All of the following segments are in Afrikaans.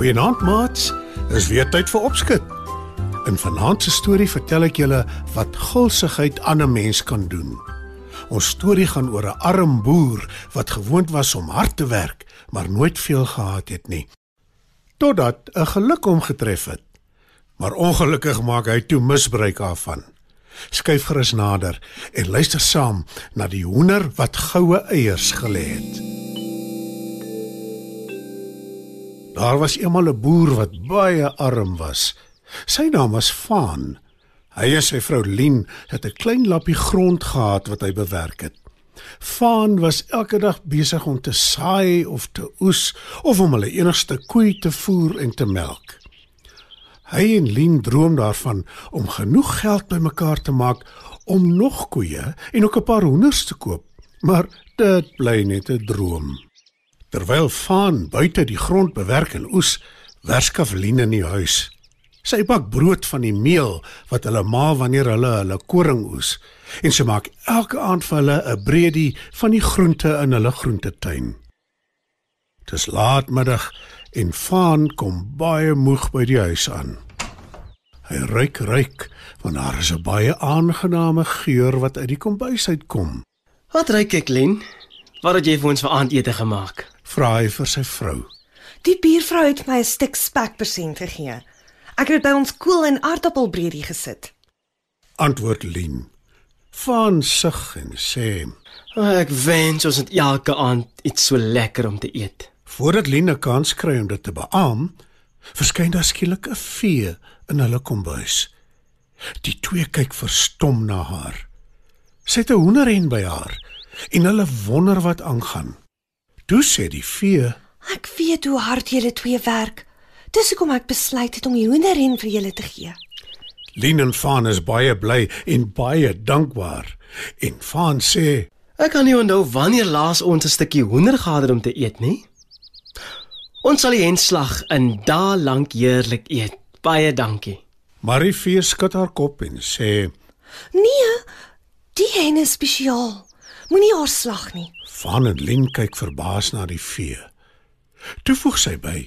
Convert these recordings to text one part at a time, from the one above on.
Goeienaand maats. Dis weer tyd vir opskud. In vanaand se storie vertel ek julle wat gulsigheid aan 'n mens kan doen. Ons storie gaan oor 'n arm boer wat gewoond was om hard te werk, maar nooit veel gehad het nie. Totdat 'n geluk hom getref het. Maar ongelukkig maak hy toe misbruik daarvan. Skyf gerus nader en luister saam na die hoender wat goue eiers gelê het. Daar was eendag 'n boer wat baie arm was. Sy naam was Vaan. Hy en sy vrou Lien het 'n klein lappie grond gehad wat hy bewerk het. Vaan was elke dag besig om te saai of te oes of om hulle enigste koei te voer en te melk. Hy en Lien droom daarvan om genoeg geld bymekaar te maak om nog koeie en ook 'n paar hoenders te koop, maar dit bly net 'n droom. Terwyl Vaan buite die grond bewerk en oes, werskaf Lien in die huis. Sy bak brood van die meel wat hulle maal wanneer hulle hulle koring oes en sy maak elke aand vir hulle 'n breedie van die groente in hulle groentetuin. Dis laatmiddag en Vaan kom baie moeg by die huis aan. Hy ruik ruik want daar is 'n baie aangename geur wat uit die kombuis uitkom. Wat ruik ek, Len? Wat het jy vir ons vir aandete gemaak? Vra hy vir sy vrou. Die buurvrou het my 'n stuk spek persent gegee. Ek het dit by ons koel en aardappelbreedie gesit. Antwoord Lien. Vaan sug en sê: Oh, ek wens ons het elke aand iets so lekker om te eet. Voordat Lien 'n kans kry om dit te beamoen, verskyn daar skielik 'n vee in hulle kombuis. Die twee kyk verstom na haar. Sy het 'n hoenderhen by haar en hulle wonder wat aangaan. Toe sê die vee: Ek weet hoe hard julle twee werk. Dis hoekom ek besluit het om die hoenderhen vir julle te gee. Lien en Vaan is baie bly en baie dankbaar. En Vaan sê: Ek kan nie onthou wanneer laas ons 'n stukkie hoender gehad het om te eet nie. Ons sal die hen slag in dae lank heerlik eet. Baie dankie. Marie vee skud haar kop en sê: Nee, die hen is spesiaal. Moenie haar slag nie. Vaan en Lien kyk verbaas na die vee. Toe voeg sy by: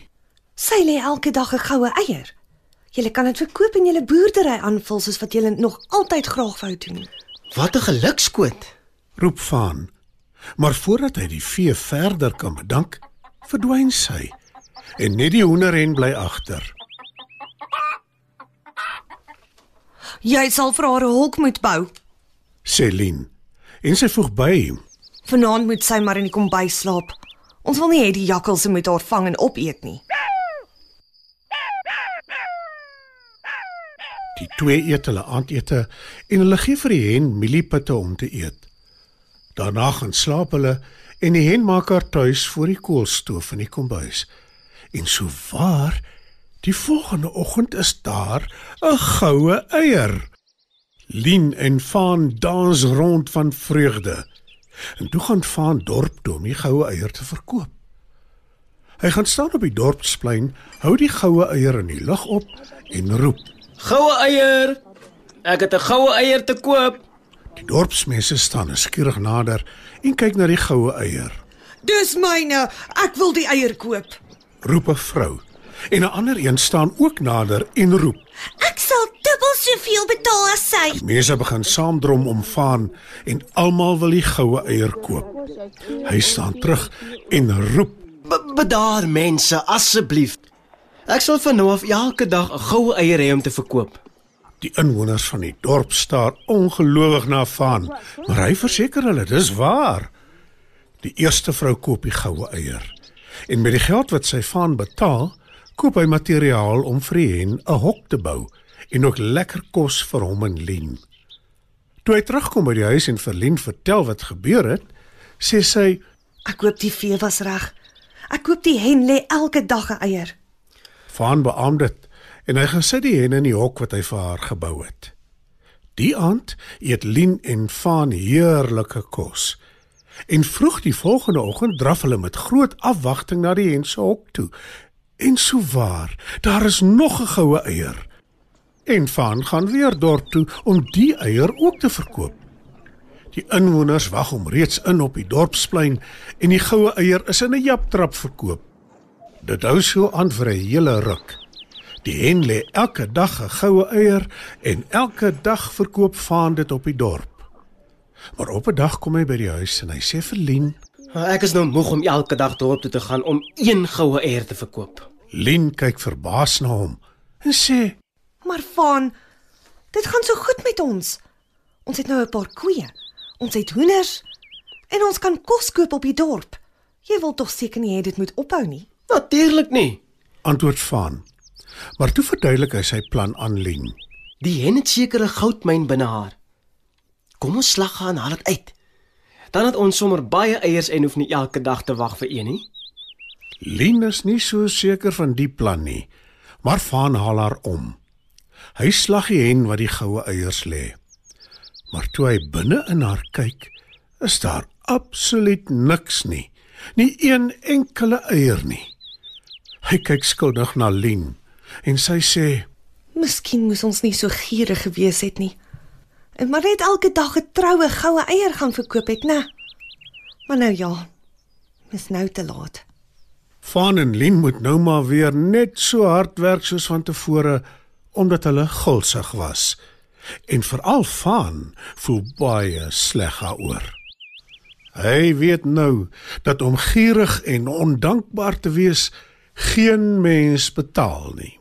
Sy lê elke dag 'n goue eier. Julle kan dit verkoop en julle boerdery aanvul soos wat julle nog altyd graag wou doen. Wat 'n gelukskoot. roep Vaan. Maar voordat hy die vee verder kan bedank, verdwyn sy en net die hoenderhen bly agter. Jy sal vir haar 'n hok moet bou. Sê Lien. En sy voeg by: Vanaand moet sy maar in die kombuis slaap. Ons wil nie hê die jakkalse moet haar vang en opeet nie. Die twee eet hulle aandete en hulle gee vir die hen mieliepitte om te eet. Daarna gaan slaap hulle en die hen maak haar tuis voor die koolstoof in die kombuis. En so waar, die volgende oggend is daar 'n goue eier. Lien en Vaan dans rond van vreugde. En toe gaan Vaan dorp toe om die goue eier te verkoop. Hy gaan staan op die dorpsplein, hou die goue eier in die lug op en roep: Goue eier. Ek het 'n goue eier te koop. Die dorpsmense staan nuuskierig nader en kyk na die goue eier. Dis myne. Ek wil die eier koop. Roep 'n vrou. En 'n ander een staan ook nader en roep. Ek sal dubbel soveel betaal as sy. Mense begin saamdrom om Vaan en almal wil die goue eier koop. Hy staan terug en roep: Be bedaar mense asseblief. Ek sal van nou af elke dag 'n goue eier hê om te verkoop. Die inwoners van die dorp staar ongelowig na Vaan, maar hy verseker hulle dis waar. Die eerste vrou koop die goue eier. En met die geld wat sy Vaan betaal, koop hy materiaal om vir die hen 'n hok te bou en ook lekker kos vir hom en Lien. Toe hy terugkom by die huis en vir Lien vertel wat gebeur het, sê sy: Ek hoop die vee was reg. Ek koop die hen lê elke dag 'n eier. Vaan beamoed dit en hy gaan sit die hen in die hok wat hy vir haar gebou het. Die aand eet Lien en Vaan heerlike kos. En vroeg die volgende oggend draf hulle met groot afwagting na die hen se hok toe. En sou waar, daar is nog 'n goue eier. En Vaan gaan weer dorp toe om die eier ook te verkoop. Die inwoners wag hom reeds in op die dorpsplein en die goue eier is in 'n japtrap verkoop. Dit hou so aan vir 'n hele ruk. Die hen lê elke dag 'n goue eier en elke dag verkoop Vaan dit op die dorp. Maar op 'n dag kom hy by die huis en hy sê vir Lien, Ek is nou moeg om elke dag dorp toe te gaan om een goue eier te verkoop. Lien kyk verbaas na hom en sê, Maar Vaan, dit gaan so goed met ons. Ons het nou 'n paar koeie. Ons het hoenders en ons kan kos koop op die dorp. Jy wil tog seker nie hê dit moet ophou nie. Natuurlik nie. antwoord Vaan. Maar toe verduidelik hy sy plan aan Lien. Die hen het seker 'n goudmyn binne haar. Kom ons slag gaan haal dit uit. Dan het ons sommer baie eiers en hoef nie elke dag te wag vir een nie. Lien is nie so seker van die plan nie, maar Vaan haal haar om. Hy slag die hen wat die goue eiers lê. Maar toe hy binne in haar kyk, is daar absoluut niks nie. Nie een enkele eier nie. Hy kyk skuldig na Lien en sy sê: Miskien moes ons nie so gierig gewees het nie. En maar net elke dag 'n troue goue eier gaan verkoop het, né? Maar nou ja. Dis nou te laat. Van en Lien moet nou maar weer net so hard werk soos van tevore omdat hulle gulsig was. En veral Van voel baie sleg daaroor. Hy weet nou dat om gierig en ondankbaar te wees geen mens betaal nie.